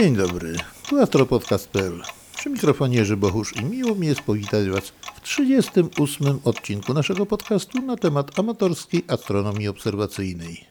Dzień dobry, tu astropodcast.pl. Przy mikrofonie Jerzy Bohusz i miło mi jest powitać Was w 38 odcinku naszego podcastu na temat amatorskiej astronomii obserwacyjnej.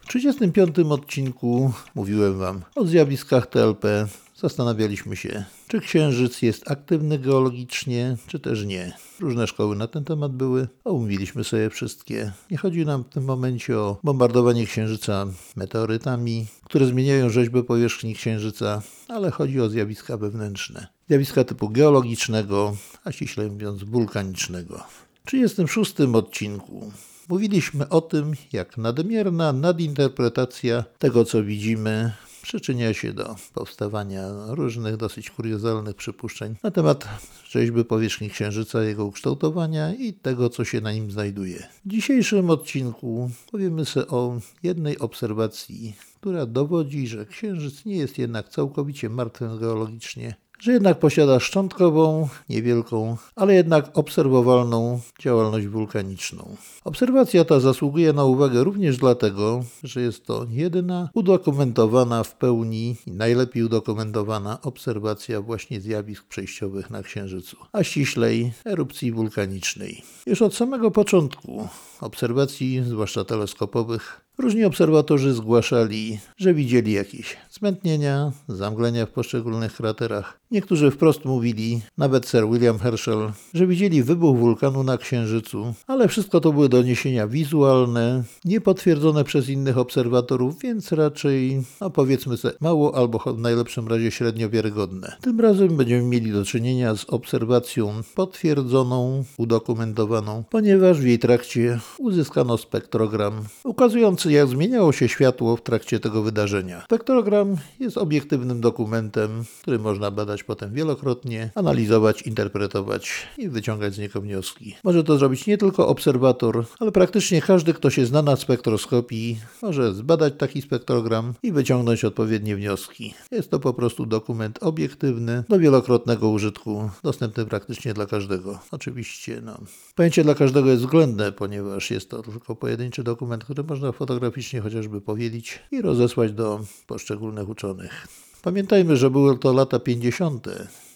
W 35 odcinku mówiłem Wam o zjawiskach TLP. Zastanawialiśmy się, czy Księżyc jest aktywny geologicznie, czy też nie. Różne szkoły na ten temat były, omówiliśmy sobie wszystkie. Nie chodzi nam w tym momencie o bombardowanie Księżyca meteorytami, które zmieniają rzeźbę powierzchni Księżyca, ale chodzi o zjawiska wewnętrzne. Zjawiska typu geologicznego, a ściśle mówiąc wulkanicznego. W 36 odcinku mówiliśmy o tym, jak nadmierna nadinterpretacja tego, co widzimy, przyczynia się do powstawania różnych dosyć kuriozalnych przypuszczeń na temat rzeźby powierzchni Księżyca, jego ukształtowania i tego, co się na nim znajduje. W dzisiejszym odcinku powiemy sobie o jednej obserwacji, która dowodzi, że Księżyc nie jest jednak całkowicie martwym geologicznie, że jednak posiada szczątkową, niewielką, ale jednak obserwowalną działalność wulkaniczną. Obserwacja ta zasługuje na uwagę również dlatego, że jest to jedyna udokumentowana w pełni i najlepiej udokumentowana obserwacja właśnie zjawisk przejściowych na Księżycu, a ściślej erupcji wulkanicznej. Już od samego początku obserwacji, zwłaszcza teleskopowych, Różni obserwatorzy zgłaszali, że widzieli jakieś zmętnienia, zamglenia w poszczególnych kraterach. Niektórzy wprost mówili, nawet Sir William Herschel, że widzieli wybuch wulkanu na Księżycu, ale wszystko to były doniesienia wizualne, niepotwierdzone przez innych obserwatorów, więc raczej, no powiedzmy sobie, mało albo w najlepszym razie średnio wiarygodne. Tym razem będziemy mieli do czynienia z obserwacją potwierdzoną, udokumentowaną, ponieważ w jej trakcie uzyskano spektrogram ukazujący jak zmieniało się światło w trakcie tego wydarzenia. Spektrogram jest obiektywnym dokumentem, który można badać potem wielokrotnie, analizować, interpretować i wyciągać z niego wnioski. Może to zrobić nie tylko obserwator, ale praktycznie każdy, kto się zna na spektroskopii, może zbadać taki spektrogram i wyciągnąć odpowiednie wnioski. Jest to po prostu dokument obiektywny do wielokrotnego użytku, dostępny praktycznie dla każdego. Oczywiście, no. Pojęcie dla każdego jest względne, ponieważ jest to tylko pojedynczy dokument, który można fotograficznie chociażby powielić i rozesłać do poszczególnych uczonych. Pamiętajmy, że były to lata 50.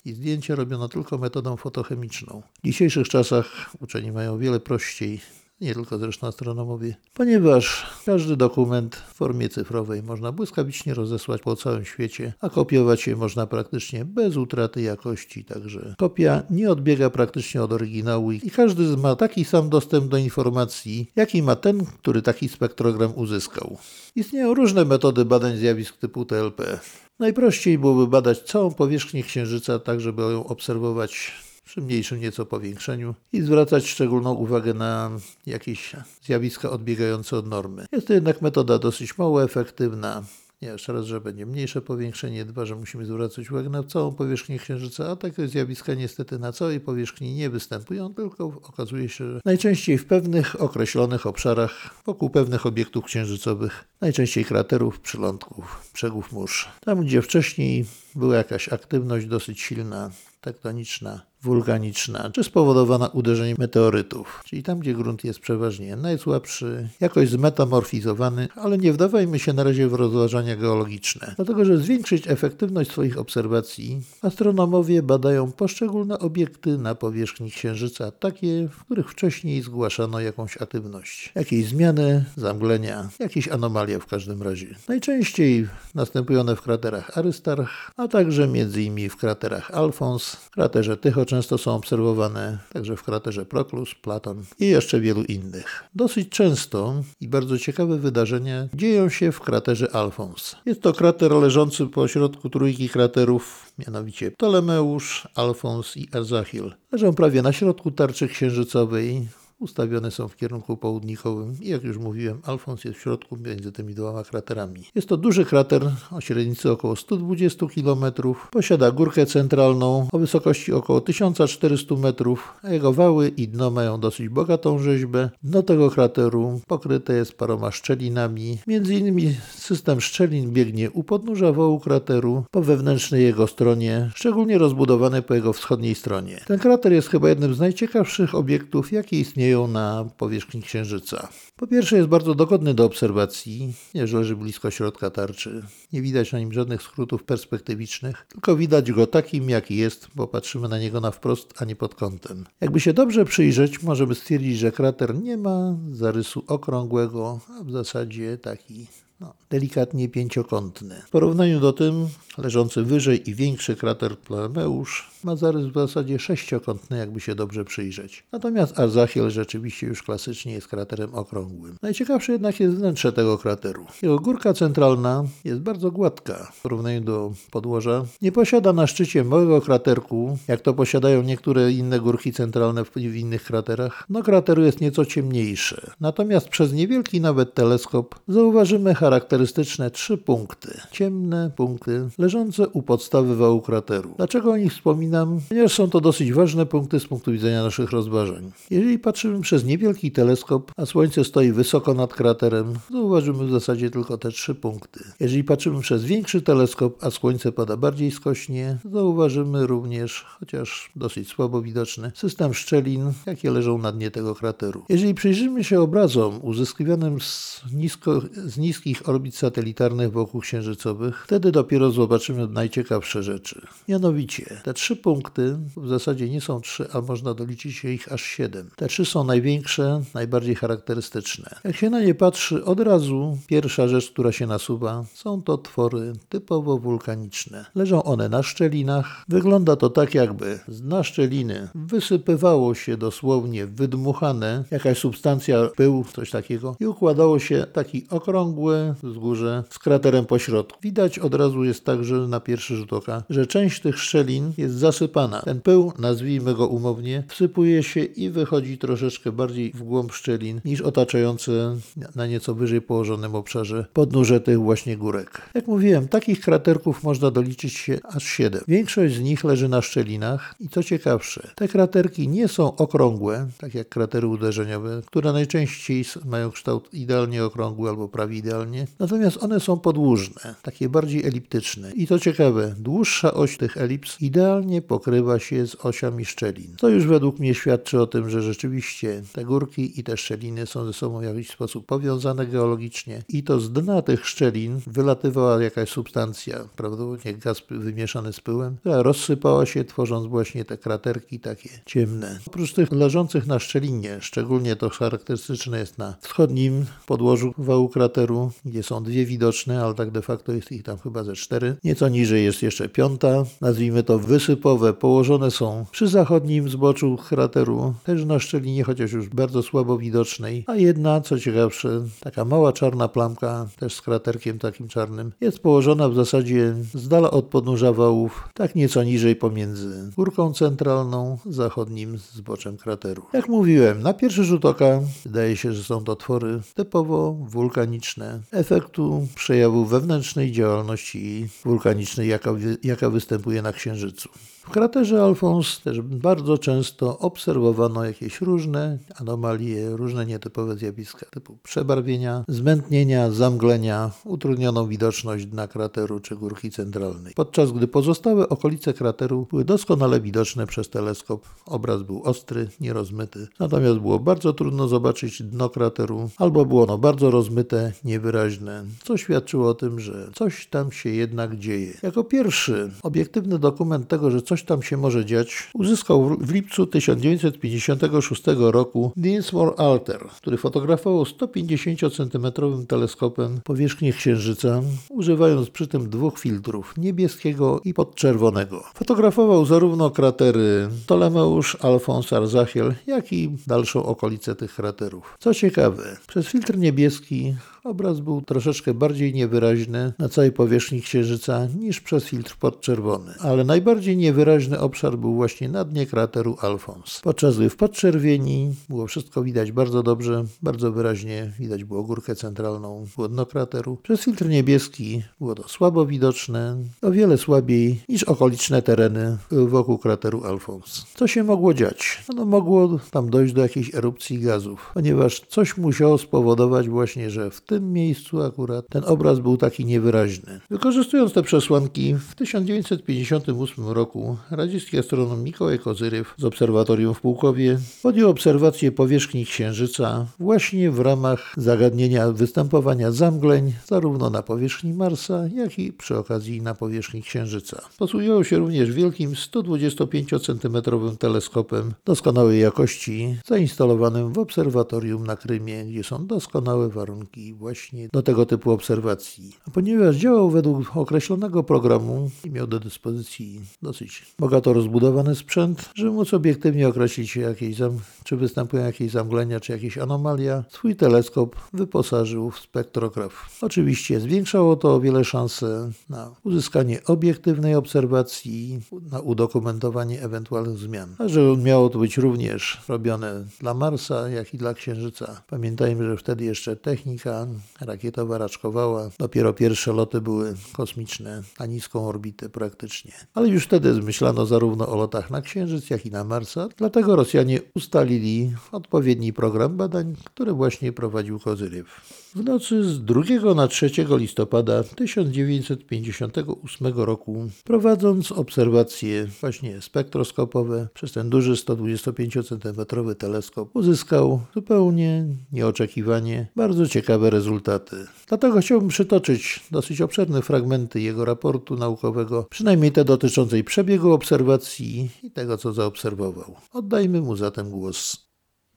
i zdjęcie robiono tylko metodą fotochemiczną. W dzisiejszych czasach uczeni mają wiele prościej nie tylko zresztą astronomowie, ponieważ każdy dokument w formie cyfrowej można błyskawicznie rozesłać po całym świecie, a kopiować je można praktycznie bez utraty jakości, także kopia nie odbiega praktycznie od oryginału i każdy ma taki sam dostęp do informacji, jaki ma ten, który taki spektrogram uzyskał. Istnieją różne metody badań zjawisk typu TLP. Najprościej byłoby badać całą powierzchnię Księżyca, tak żeby ją obserwować przy mniejszym nieco powiększeniu i zwracać szczególną uwagę na jakieś zjawiska odbiegające od normy. Jest to jednak metoda dosyć mało efektywna. Jeszcze raz, że będzie mniejsze powiększenie, dwa, że musimy zwracać uwagę na całą powierzchnię Księżyca, a takie zjawiska niestety na całej powierzchni nie występują, tylko okazuje się, że najczęściej w pewnych określonych obszarach wokół pewnych obiektów księżycowych, najczęściej kraterów, przylądków, brzegów mórz. Tam, gdzie wcześniej była jakaś aktywność dosyć silna, tektoniczna, wulkaniczna, czy spowodowana uderzeniem meteorytów, czyli tam, gdzie grunt jest przeważnie najsłabszy, jakoś zmetamorfizowany, ale nie wdawajmy się na razie w rozważania geologiczne, dlatego że zwiększyć efektywność swoich obserwacji, astronomowie badają poszczególne obiekty na powierzchni Księżyca, takie, w których wcześniej zgłaszano jakąś aktywność, jakieś zmiany, zamglenia, jakieś anomalie w każdym razie. Najczęściej następują one w kraterach Arystarch, a także między innymi w kraterach Alfons, kraterze Tycho często są obserwowane także w kraterze Proklus, Platon i jeszcze wielu innych. Dosyć często i bardzo ciekawe wydarzenia dzieją się w kraterze Alfons. Jest to krater leżący pośrodku trójki kraterów, mianowicie Ptolemeusz, Alfons i Erzachil. Leżą prawie na środku tarczy księżycowej, ustawione są w kierunku południkowym i jak już mówiłem, Alfons jest w środku między tymi dwoma kraterami. Jest to duży krater o średnicy około 120 km, posiada górkę centralną o wysokości około 1400 metrów, a jego wały i dno mają dosyć bogatą rzeźbę. Dno tego krateru pokryte jest paroma szczelinami, między innymi system szczelin biegnie u podnóża wału krateru po wewnętrznej jego stronie, szczególnie rozbudowany po jego wschodniej stronie. Ten krater jest chyba jednym z najciekawszych obiektów, jakie istnieją istnieją na powierzchni Księżyca. Po pierwsze jest bardzo dogodny do obserwacji, ponieważ leży blisko środka tarczy. Nie widać na nim żadnych skrótów perspektywicznych, tylko widać go takim, jaki jest, bo patrzymy na niego na wprost, a nie pod kątem. Jakby się dobrze przyjrzeć, możemy stwierdzić, że krater nie ma zarysu okrągłego, a w zasadzie taki no, delikatnie pięciokątny. W porównaniu do tym, leżący wyżej i większy krater Ptolemeusz ma zarys w zasadzie sześciokątny, jakby się dobrze przyjrzeć. Natomiast Arzachiel rzeczywiście już klasycznie jest kraterem okrągłym. Najciekawsze jednak jest wnętrze tego krateru. Jego górka centralna jest bardzo gładka w porównaniu do podłoża. Nie posiada na szczycie małego kraterku, jak to posiadają niektóre inne górki centralne w, innych kraterach. No krateru jest nieco ciemniejszy. Natomiast przez niewielki nawet teleskop zauważymy charakterystyczne trzy punkty. Ciemne punkty leżące u podstawy wału krateru. Dlaczego o nich wspominam? Ponieważ są to dosyć ważne punkty z punktu widzenia naszych rozważań. Jeżeli patrzymy przez niewielki teleskop, a Słońce stoi wysoko nad kraterem, zauważymy w zasadzie tylko te trzy punkty. Jeżeli patrzymy przez większy teleskop, a Słońce pada bardziej skośnie, zauważymy również, chociaż dosyć słabo widoczny, system szczelin, jakie leżą na dnie tego krateru. Jeżeli przyjrzymy się obrazom uzyskiwanym z, nisko, z niskich orbit satelitarnych wokół księżycowych, wtedy dopiero zobaczymy najciekawsze rzeczy. Mianowicie, te trzy punkty w zasadzie nie są trzy, a można doliczyć ich aż siedem. Te trzy są największe, najbardziej charakterystyczne. Jak się na nie patrzy od razu, pierwsza rzecz, która się nasuwa, są to twory typowo wulkaniczne. Leżą one na szczelinach. Wygląda to tak, jakby na szczeliny wysypywało się dosłownie wydmuchane jakaś substancja, pył, coś takiego i układało się taki okrągły wzgórze z kraterem pośrodku. Widać od razu jest także na pierwszy rzut oka, że część tych szczelin jest zasypana. Ten pył, nazwijmy go umownie, wsypuje się i wychodzi troszeczkę bardziej w głąb szczelin niż otaczające na nieco wyżej położonym obszarze podnóże tych właśnie górek. Jak mówiłem, takich kraterków można doliczyć się aż siedem. Większość z nich leży na szczelinach i co ciekawsze, te kraterki nie są okrągłe, tak jak kratery uderzeniowe, które najczęściej mają kształt idealnie okrągły albo prawie idealnie, natomiast one są podłużne, takie bardziej eliptyczne. I to ciekawe, dłuższa oś tych elips idealnie pokrywa się z osiami szczelin. To już według mnie świadczy o tym, że rzeczywiście te górki i te szczeliny są ze sobą w jakiś sposób powiązane geologicznie i to z dna tych szczelin wylatywała jakaś substancja, prawdopodobnie gaz wymieszany z pyłem, która rozsypała się, tworząc właśnie te kraterki takie ciemne. Oprócz tych leżących na szczelinie, szczególnie to charakterystyczne jest na wschodnim podłożu wału krateru, gdzie są dwie widoczne, ale tak de facto jest ich tam chyba ze cztery. Nieco niżej jest jeszcze piąta, nazwijmy to wysypowe, położone są przy zachodnim zboczu krateru, też na szczelinie, chociaż już bardzo słabo widocznej, a jedna, co ciekawsze, taka mała czarna plamka, też z kraterkiem takim czarnym, jest położona w zasadzie z dala od podnóża wałów, tak nieco niżej pomiędzy górką centralną, zachodnim zboczem krateru. Jak mówiłem, na pierwszy rzut oka wydaje się, że są to twory typowo wulkaniczne, efektu przejawu wewnętrznej działalności wulkanicznej, jaka, jaka występuje na Księżycu. W kraterze Alfons też bardzo często obserwowano jakieś różne anomalie, różne nietypowe zjawiska typu przebarwienia, zmętnienia, zamglenia, utrudnioną widoczność dna krateru czy górki centralnej. Podczas gdy pozostałe okolice krateru były doskonale widoczne przez teleskop, obraz był ostry, nierozmyty, natomiast było bardzo trudno zobaczyć dno krateru, albo było ono bardzo rozmyte, niewyraźne, co świadczyło o tym, że coś tam się jednak dzieje. Jako pierwszy obiektywny dokument tego, że coś coś tam się może dziać, uzyskał w lipcu 1956 roku Dinsmore Alter, który fotografował 150-centymetrowym teleskopem powierzchnię Księżyca, używając przy tym dwóch filtrów, niebieskiego i podczerwonego. Fotografował zarówno kratery Ptolemeusz, Alfons, Arzachiel, jak i dalszą okolicę tych kraterów. Co ciekawe, przez filtr niebieski Obraz był troszeczkę bardziej niewyraźny na całej powierzchni Księżyca niż przez filtr podczerwony, ale najbardziej niewyraźny obszar był właśnie na dnie krateru Alfons. Podczas gdy w podczerwieni było wszystko widać bardzo dobrze, bardzo wyraźnie widać było górkę centralną, było dno krateru. Przez filtr niebieski było to słabo widoczne, o wiele słabiej niż okoliczne tereny wokół krateru Alfons. Co się mogło dziać? No mogło tam dojść do jakiejś erupcji gazów, ponieważ coś musiało spowodować właśnie, że w tym miejscu akurat ten obraz był taki niewyraźny. Wykorzystując te przesłanki, w 1958 roku radziecki astronom Mikołaj Kozyryw z obserwatorium w Pułkowie podjął obserwację powierzchni Księżyca właśnie w ramach zagadnienia występowania zamgleń zarówno na powierzchni Marsa, jak i przy okazji na powierzchni Księżyca. Posługiwał się również wielkim 125-cm teleskopem doskonałej jakości zainstalowanym w obserwatorium na Krymie, gdzie są doskonałe warunki właśnie do tego typu obserwacji. A ponieważ działał według określonego programu i miał do dyspozycji dosyć bogato rozbudowany sprzęt, żeby móc obiektywnie określić, jakieś zam- czy występują jakieś zamglenia, czy jakieś anomalia, swój teleskop wyposażył w spektrograf. Oczywiście zwiększało to o wiele szanse na uzyskanie obiektywnej obserwacji, na udokumentowanie ewentualnych zmian. A że miało to być również robione dla Marsa, jak i dla Księżyca. Pamiętajmy, że wtedy jeszcze technika rakietowa raczkowała. Dopiero pierwsze loty były kosmiczne na niską orbitę praktycznie. Ale już wtedy zmyślano zarówno o lotach na Księżyc, jak i na Marsa. Dlatego Rosjanie ustalili odpowiedni program badań, który właśnie prowadził Kozyryw. W nocy z 2 na 3 listopada 1958 roku, prowadząc obserwacje właśnie spektroskopowe przez ten duży 125-cm teleskop, uzyskał zupełnie nieoczekiwanie bardzo ciekawe rezultaty. Dlatego chciałbym przytoczyć dosyć obszerne fragmenty jego raportu naukowego, przynajmniej te dotyczącej przebiegu obserwacji i tego, co zaobserwował. Oddajmy mu zatem głos.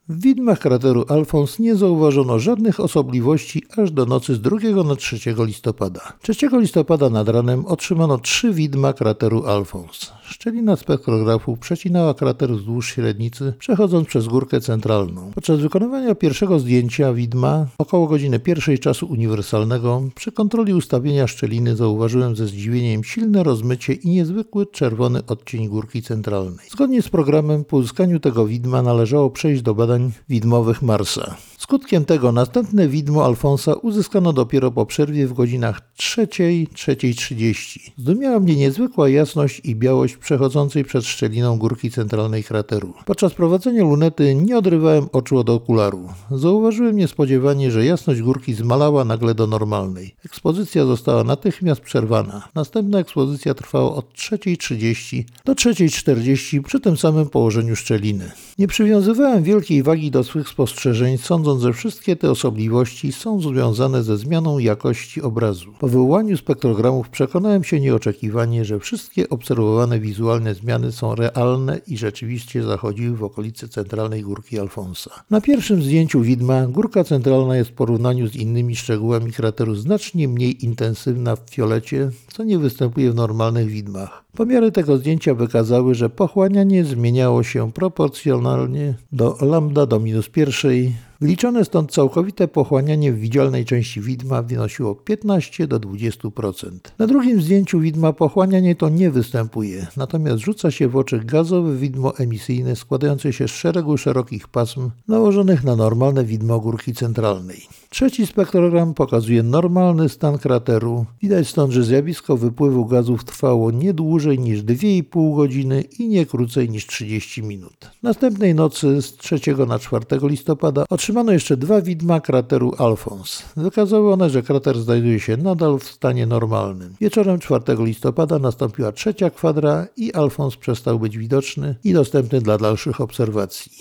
W widmach krateru Alfons nie zauważono żadnych osobliwości aż do nocy z 2 na 3 listopada. 3 listopada nad ranem otrzymano trzy widma krateru Alfons. Szczelina spektrografu przecinała krater wzdłuż średnicy, przechodząc przez górkę centralną. Podczas wykonywania pierwszego zdjęcia widma, około godziny pierwszej czasu uniwersalnego, przy kontroli ustawienia szczeliny zauważyłem ze zdziwieniem silne rozmycie i niezwykły czerwony odcień górki centralnej. Zgodnie z programem, po uzyskaniu tego widma należało przejść do badań widmowych Marsa. Skutkiem tego następne widmo Alfonsa uzyskano dopiero po przerwie w godzinach 3.30. Zdumiała mnie niezwykła jasność i białość przechodzącej przez szczeliną górki centralnej krateru. Podczas prowadzenia lunety nie odrywałem oczu od okularu. Zauważyłem niespodziewanie, że jasność górki zmalała nagle do normalnej. Ekspozycja została natychmiast przerwana. Następna ekspozycja trwała od 3.30 do 3.40 przy tym samym położeniu szczeliny. Nie przywiązywałem wielkiej wagi do swych spostrzeżeń, sądząc, że wszystkie te osobliwości są związane ze zmianą jakości obrazu. Po wywołaniu spektrogramów przekonałem się nieoczekiwanie, że wszystkie obserwowane wizualne zmiany są realne i rzeczywiście zachodziły w okolicy centralnej górki Alfonsa. Na pierwszym zdjęciu widma górka centralna jest w porównaniu z innymi szczegółami krateru znacznie mniej intensywna w fiolecie, co nie występuje w normalnych widmach. Pomiary tego zdjęcia wykazały, że pochłanianie zmieniało się proporcjonalnie do lambda do minus pierwszej. Wliczone stąd całkowite pochłanianie w widzialnej części widma wynosiło 15 do 20%. Na drugim zdjęciu widma pochłanianie to nie występuje, natomiast rzuca się w oczy gazowe widmo emisyjne składające się z szeregu szerokich pasm nałożonych na normalne widmo górki centralnej. Trzeci spektrogram pokazuje normalny stan krateru. Widać stąd, że zjawisko wypływu gazów trwało nie dłużej niż 2,5 godziny i nie krócej niż 30 minut. Następnej nocy z 3 na 4 listopada otrzymano jeszcze dwa widma krateru Alfons. Wykazały one, że krater znajduje się nadal w stanie normalnym. Wieczorem 4 listopada nastąpiła trzecia kwadra i Alfons przestał być widoczny i dostępny dla dalszych obserwacji.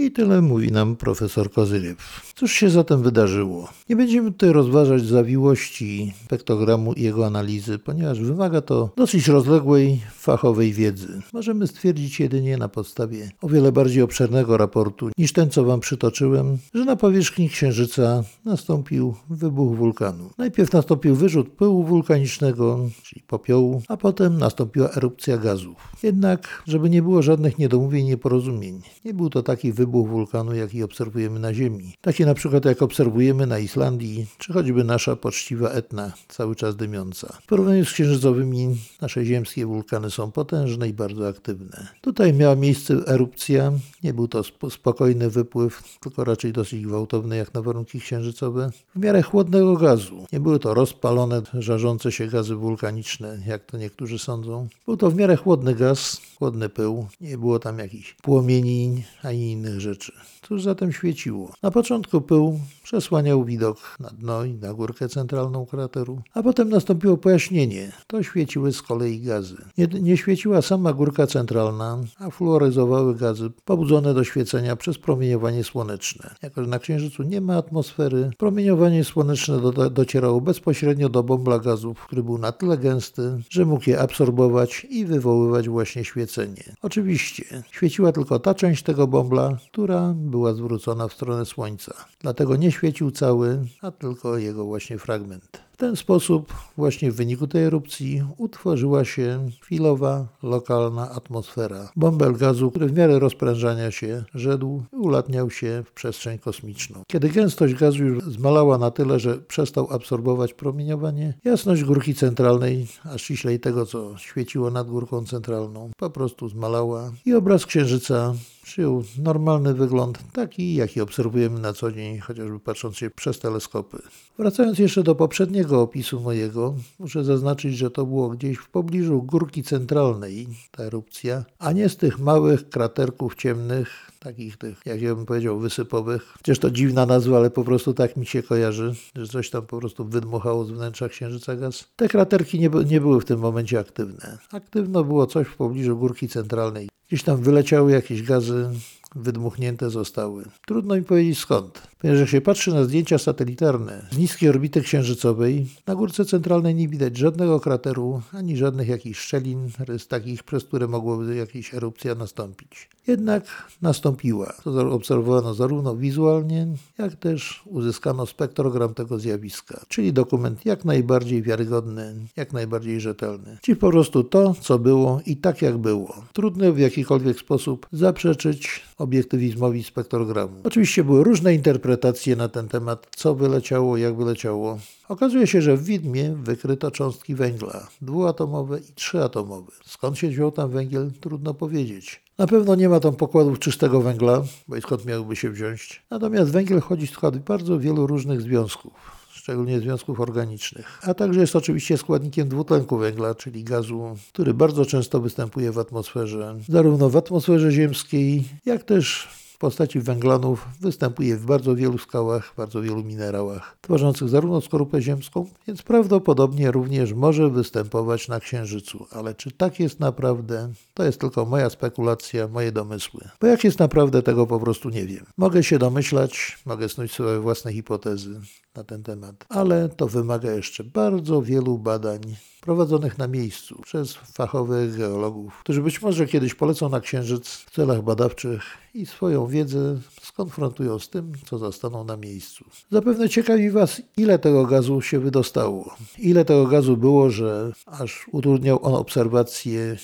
I tyle mówi nam profesor Kozyryw. Cóż się zatem wydarzyło? Nie będziemy tutaj rozważać zawiłości spektrogramu i jego analizy, ponieważ wymaga to dosyć rozległej, fachowej wiedzy. Możemy stwierdzić jedynie na podstawie o wiele bardziej obszernego raportu niż ten, co Wam przytoczyłem, że na powierzchni Księżyca nastąpił wybuch wulkanu. Najpierw nastąpił wyrzut pyłu wulkanicznego, czyli popiołu, a potem nastąpiła erupcja gazów. Jednak, żeby nie było żadnych niedomówień, nieporozumień, nie był to taki wybuch wulkanu, jaki obserwujemy na Ziemi. Taki na przykład jak obserwujemy na Islandii, czy choćby nasza poczciwa Etna, cały czas dymiąca. W porównaniu z księżycowymi Nasze ziemskie wulkany są potężne i bardzo aktywne. Tutaj miała miejsce erupcja. Nie był to sp- spokojny wypływ, tylko raczej dosyć gwałtowny jak na warunki księżycowe. W miarę chłodnego gazu. Nie były to rozpalone, żarzące się gazy wulkaniczne, jak to niektórzy sądzą. Był to w miarę chłodny gaz, chłodny pył. Nie było tam jakichś płomieni ani innych rzeczy. Cóż zatem świeciło? Na początku pył przesłaniał widok na dno i na górkę centralną krateru, a potem nastąpiło pojaśnienie. To świeciły z kolei gazy. Nie, nie świeciła sama górka centralna, a fluoryzowały gazy pobudzone do świecenia przez promieniowanie słoneczne. Jako, że na Księżycu nie ma atmosfery, promieniowanie słoneczne do, docierało bezpośrednio do bąbla gazów, który był na tyle gęsty, że mógł je absorbować i wywoływać właśnie świecenie. Oczywiście, świeciła tylko ta część tego bąbla, która była zwrócona w stronę Słońca. Dlatego nie świecił cały, a tylko jego właśnie fragment. W ten sposób, właśnie w wyniku tej erupcji, utworzyła się chwilowa, lokalna atmosfera. Bąbel gazu, który w miarę rozprężania się rzedł i ulatniał się w przestrzeń kosmiczną. Kiedy gęstość gazu już zmalała na tyle, że przestał absorbować promieniowanie, jasność górki centralnej, a ściślej tego, co świeciło nad górką centralną, po prostu zmalała i obraz księżyca przyjął normalny wygląd, taki jaki obserwujemy na co dzień, chociażby patrząc się przez teleskopy. Wracając jeszcze do poprzedniego opisu mojego, muszę zaznaczyć, że to było gdzieś w pobliżu górki centralnej, ta erupcja, a nie z tych małych kraterków ciemnych, takich tych, jak ja bym powiedział, wysypowych. Chociaż to dziwna nazwa, ale po prostu tak mi się kojarzy, że coś tam po prostu wydmuchało z wnętrza Księżyca gaz. Te kraterki nie, nie były w tym momencie aktywne. Aktywno było coś w pobliżu górki centralnej. Gdzieś tam wyleciały jakieś gazy, wydmuchnięte zostały. Trudno mi powiedzieć skąd. Ponieważ jak się patrzy na zdjęcia satelitarne z niskiej orbity księżycowej, na górce centralnej nie widać żadnego krateru, ani żadnych jakichś szczelin, rys takich, przez które mogłoby jakaś erupcja nastąpić. Jednak nastąpiła. To obserwowano zarówno wizualnie, jak też uzyskano spektrogram tego zjawiska, czyli dokument jak najbardziej wiarygodny, jak najbardziej rzetelny. Czyli po prostu to, co było i tak jak było. Trudno w jakikolwiek sposób zaprzeczyć obiektywizmowi spektrogramu. Oczywiście były różne interpretacje na ten temat, co wyleciało, jak wyleciało. Okazuje się, że w widmie wykryto cząstki węgla, dwuatomowe i trzyatomowe. Skąd się wziął tam węgiel, trudno powiedzieć. Na pewno nie ma tam pokładów czystego węgla, bo i skąd miałby się wziąć. Natomiast węgiel wchodzi w skład bardzo wielu różnych związków szczególnie związków organicznych. A także jest oczywiście składnikiem dwutlenku węgla, czyli gazu, który bardzo często występuje w atmosferze, zarówno w atmosferze ziemskiej, jak też w postaci węglanów występuje w bardzo wielu skałach, bardzo wielu minerałach, tworzących zarówno skorupę ziemską, więc prawdopodobnie również może występować na Księżycu. Ale czy tak jest naprawdę, to jest tylko moja spekulacja, moje domysły. Bo jak jest naprawdę, tego po prostu nie wiem. Mogę się domyślać, mogę snuć swoje własne hipotezy na ten temat, ale to wymaga jeszcze bardzo wielu badań prowadzonych na miejscu przez fachowych geologów, którzy być może kiedyś polecą na Księżyc w celach badawczych i swoją wiedzę skonfrontują z tym, co zastaną na miejscu. Zapewne ciekawi Was, ile tego gazu się wydostało, ile tego gazu było, że aż utrudniał on obserwacje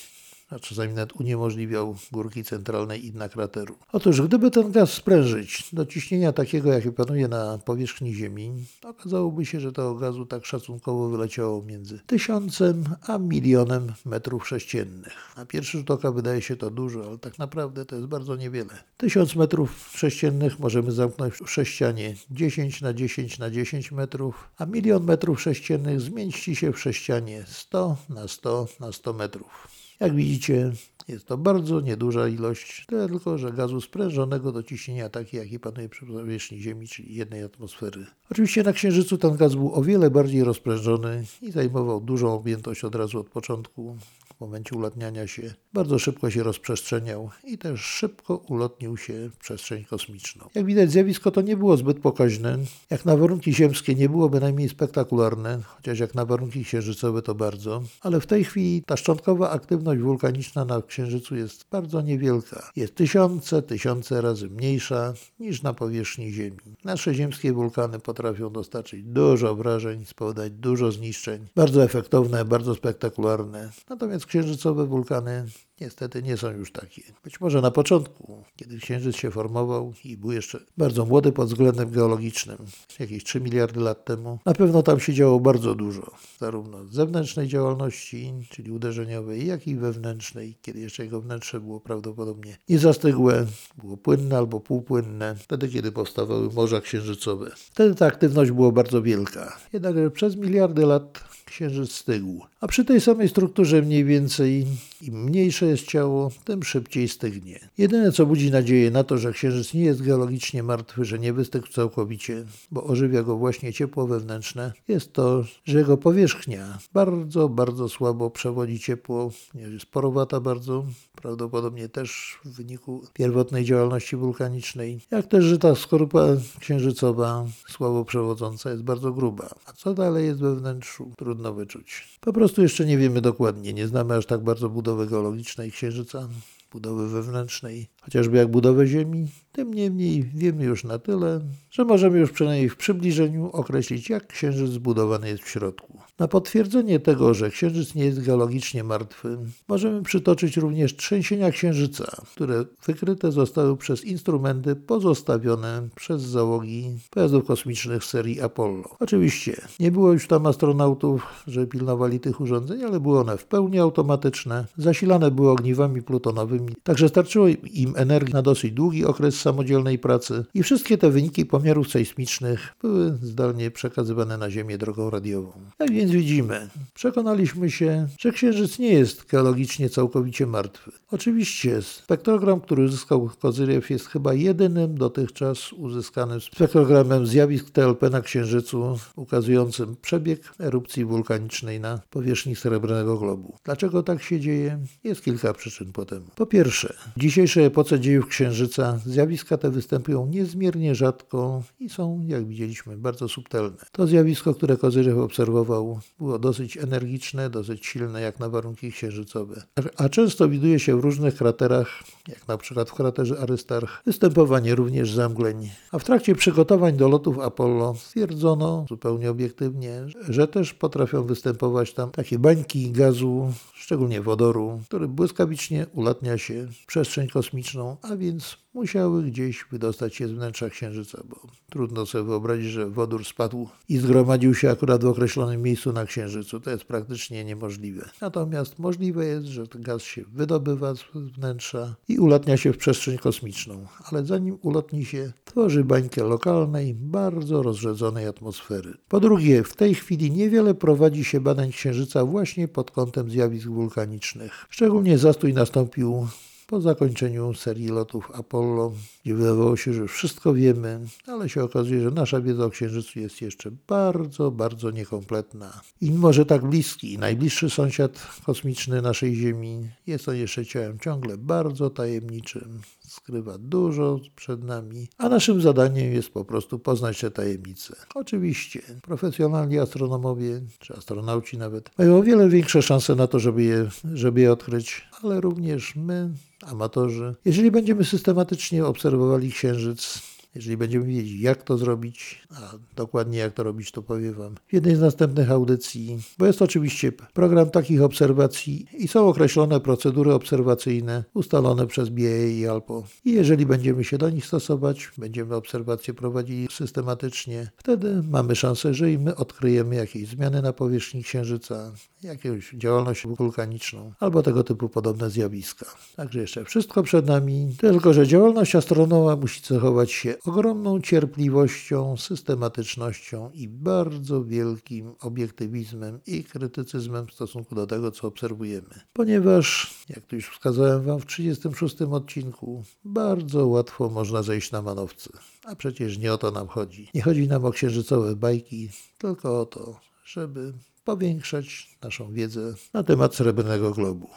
a czasami nawet uniemożliwiał górki centralnej i krateru. Otóż, gdyby ten gaz sprężyć do ciśnienia takiego, jakie panuje na powierzchni Ziemi, okazałoby się, że tego gazu tak szacunkowo wyleciało między tysiącem a milionem metrów sześciennych. Na pierwszy rzut oka wydaje się to dużo, ale tak naprawdę to jest bardzo niewiele. Tysiąc metrów sześciennych możemy zamknąć w sześcianie 10 na 10 na 10 metrów, a milion metrów sześciennych zmieści się w sześcianie 100 na 100 na 100 metrów. Jak widzicie, jest to bardzo nieduża ilość, tyle tylko, że gazu sprężonego do ciśnienia takiej, jaki panuje przy powierzchni Ziemi, czyli jednej atmosfery. Oczywiście na Księżycu ten gaz był o wiele bardziej rozprężony i zajmował dużą objętość od razu od początku. Momencie ulatniania się bardzo szybko się rozprzestrzeniał i też szybko ulotnił się w przestrzeń kosmiczną. Jak widać, zjawisko to nie było zbyt pokaźne. Jak na warunki ziemskie nie było bynajmniej spektakularne, chociaż jak na warunki księżycowe to bardzo. Ale w tej chwili ta szczątkowa aktywność wulkaniczna na Księżycu jest bardzo niewielka. Jest tysiące, tysiące razy mniejsza niż na powierzchni Ziemi. Nasze ziemskie wulkany potrafią dostarczyć dużo obrażeń, spowodować dużo zniszczeń. Bardzo efektowne, bardzo spektakularne. Natomiast księżycowe wulkany niestety nie są już takie. Być może na początku, kiedy księżyc się formował i był jeszcze bardzo młody pod względem geologicznym, jakieś 3 miliardy lat temu, na pewno tam się działo bardzo dużo, zarówno zewnętrznej działalności, czyli uderzeniowej, jak i wewnętrznej, kiedy jeszcze jego wnętrze było prawdopodobnie niezastygłe, było płynne albo półpłynne, wtedy kiedy powstawały morza księżycowe. Wtedy ta aktywność była bardzo wielka. Jednakże przez miliardy lat księżyc stygł. A przy tej samej strukturze mniej więcej im mniejsze jest ciało, tym szybciej stygnie. Jedyne co budzi nadzieję na to, że księżyc nie jest geologicznie martwy, że nie wystygł całkowicie, bo ożywia go właśnie ciepło wewnętrzne, jest to, że jego powierzchnia bardzo, bardzo słabo przewodzi ciepło, jest porowata bardzo, prawdopodobnie też w wyniku pierwotnej działalności wulkanicznej, jak też, że ta skorupa księżycowa, słabo przewodząca, jest bardzo gruba. A co dalej jest we wnętrzu, trudno wyczuć. Po prostu jeszcze nie wiemy dokładnie, nie znamy aż tak bardzo budowy geologicznej księżyca, budowy wewnętrznej, chociażby jak budowę Ziemi, tym niemniej wiemy już na tyle, że możemy już przynajmniej w przybliżeniu określić, jak Księżyc zbudowany jest w środku. Na potwierdzenie tego, że Księżyc nie jest geologicznie martwy, możemy przytoczyć również trzęsienia Księżyca, które wykryte zostały przez instrumenty pozostawione przez załogi pojazdów kosmicznych serii Apollo. Oczywiście nie było już tam astronautów, że pilnowali tych urządzeń, ale były one w pełni automatyczne, zasilane były ogniwami plutonowymi, także starczyło im energii na dosyć długi okres samodzielnej pracy i wszystkie te wyniki pomiarów sejsmicznych były zdalnie przekazywane na Ziemię drogą radiową. Jak więc widzimy, przekonaliśmy się, że Księżyc nie jest geologicznie całkowicie martwy. Oczywiście spektrogram, który uzyskał Kozyriew jest chyba jedynym dotychczas uzyskanym spektrogramem zjawisk TLP na Księżycu ukazującym przebieg erupcji wulkanicznej na powierzchni srebrnego globu. Dlaczego tak się dzieje? Jest kilka przyczyn po temu. Po pierwsze, w dzisiejszej epoce dziejów Księżyca zjawiska te występują niezmiernie rzadko i są, jak widzieliśmy, bardzo subtelne. To zjawisko, które Kozyriew obserwował, było dosyć energiczne, dosyć silne jak na warunki księżycowe, a często widuje się w różnych kraterach, jak na przykład w kraterze Arystarch, występowanie również zamgleń. A w trakcie przygotowań do lotów Apollo stwierdzono zupełnie obiektywnie, że też potrafią występować tam takie bańki gazu, szczególnie wodoru, który błyskawicznie ulatnia się w przestrzeń kosmiczną, a więc musiały gdzieś wydostać się z wnętrza Księżyca, bo trudno sobie wyobrazić, że wodór spadł i zgromadził się akurat w określonym miejscu na Księżycu. To jest praktycznie niemożliwe. Natomiast możliwe jest, że ten gaz się wydobywa z wnętrza i ulatnia się w przestrzeń kosmiczną, ale zanim ulotni się, tworzy bańkę lokalnej, bardzo rozrzedzonej atmosfery. Po drugie, w tej chwili niewiele prowadzi się badań Księżyca właśnie pod kątem zjawisk wulkanicznych. Szczególnie zastój nastąpił po zakończeniu serii lotów Apollo, gdzie wydawało się, że wszystko wiemy, ale się okazuje, że nasza wiedza o Księżycu jest jeszcze bardzo, bardzo niekompletna. I mimo, że tak bliski, najbliższy sąsiad kosmiczny naszej Ziemi jest on jeszcze ciałem ciągle bardzo tajemniczym, skrywa dużo przed nami, a naszym zadaniem jest po prostu poznać te tajemnice. Oczywiście profesjonalni astronomowie, czy astronauci nawet, mają o wiele większe szanse na to, żeby je, żeby je odkryć, ale również my, amatorzy, jeżeli będziemy systematycznie obserwowali Księżyc, jeżeli będziemy wiedzieć, jak to zrobić, a dokładnie jak to robić, to powiem Wam w jednej z następnych audycji, bo jest oczywiście program takich obserwacji i są określone procedury obserwacyjne ustalone przez BA i ALPO. I jeżeli będziemy się do nich stosować, będziemy obserwacje prowadzili systematycznie, wtedy mamy szansę, że i my odkryjemy jakieś zmiany na powierzchni Księżyca, jakąś działalność wulkaniczną albo tego typu podobne zjawiska. Także jeszcze wszystko przed nami, tylko że działalność astronoma musi cechować się ogromną cierpliwością, systematycznością i bardzo wielkim obiektywizmem i krytycyzmem w stosunku do tego, co obserwujemy. Ponieważ, jak tu już wskazałem Wam w 36 odcinku, bardzo łatwo można zejść na manowce. A przecież nie o to nam chodzi. Nie chodzi nam o księżycowe bajki, tylko o to, żeby powiększać naszą wiedzę na temat Srebrnego Globu.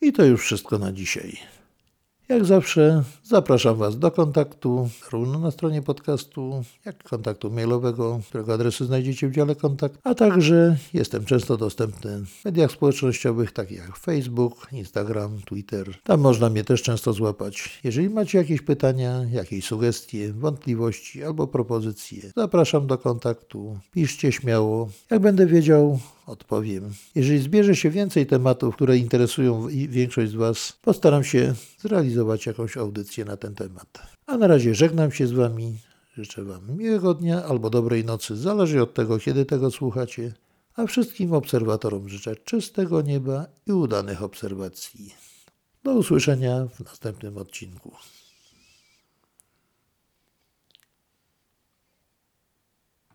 I to już wszystko na dzisiaj. Jak zawsze zapraszam Was do kontaktu, zarówno na stronie podcastu, jak i kontaktu mailowego, którego adresy znajdziecie w dziale kontakt, a także jestem często dostępny w mediach społecznościowych takich jak Facebook, Instagram, Twitter. Tam można mnie też często złapać. Jeżeli macie jakieś pytania, jakieś sugestie, wątpliwości albo propozycje, zapraszam do kontaktu. Piszcie śmiało. Jak będę wiedział odpowiem. Jeżeli zbierze się więcej tematów, które interesują większość z Was, postaram się zrealizować jakąś audycję na ten temat. A na razie żegnam się z Wami. Życzę Wam miłego dnia albo dobrej nocy, zależy od tego, kiedy tego słuchacie. A wszystkim obserwatorom życzę czystego nieba i udanych obserwacji. Do usłyszenia w następnym odcinku.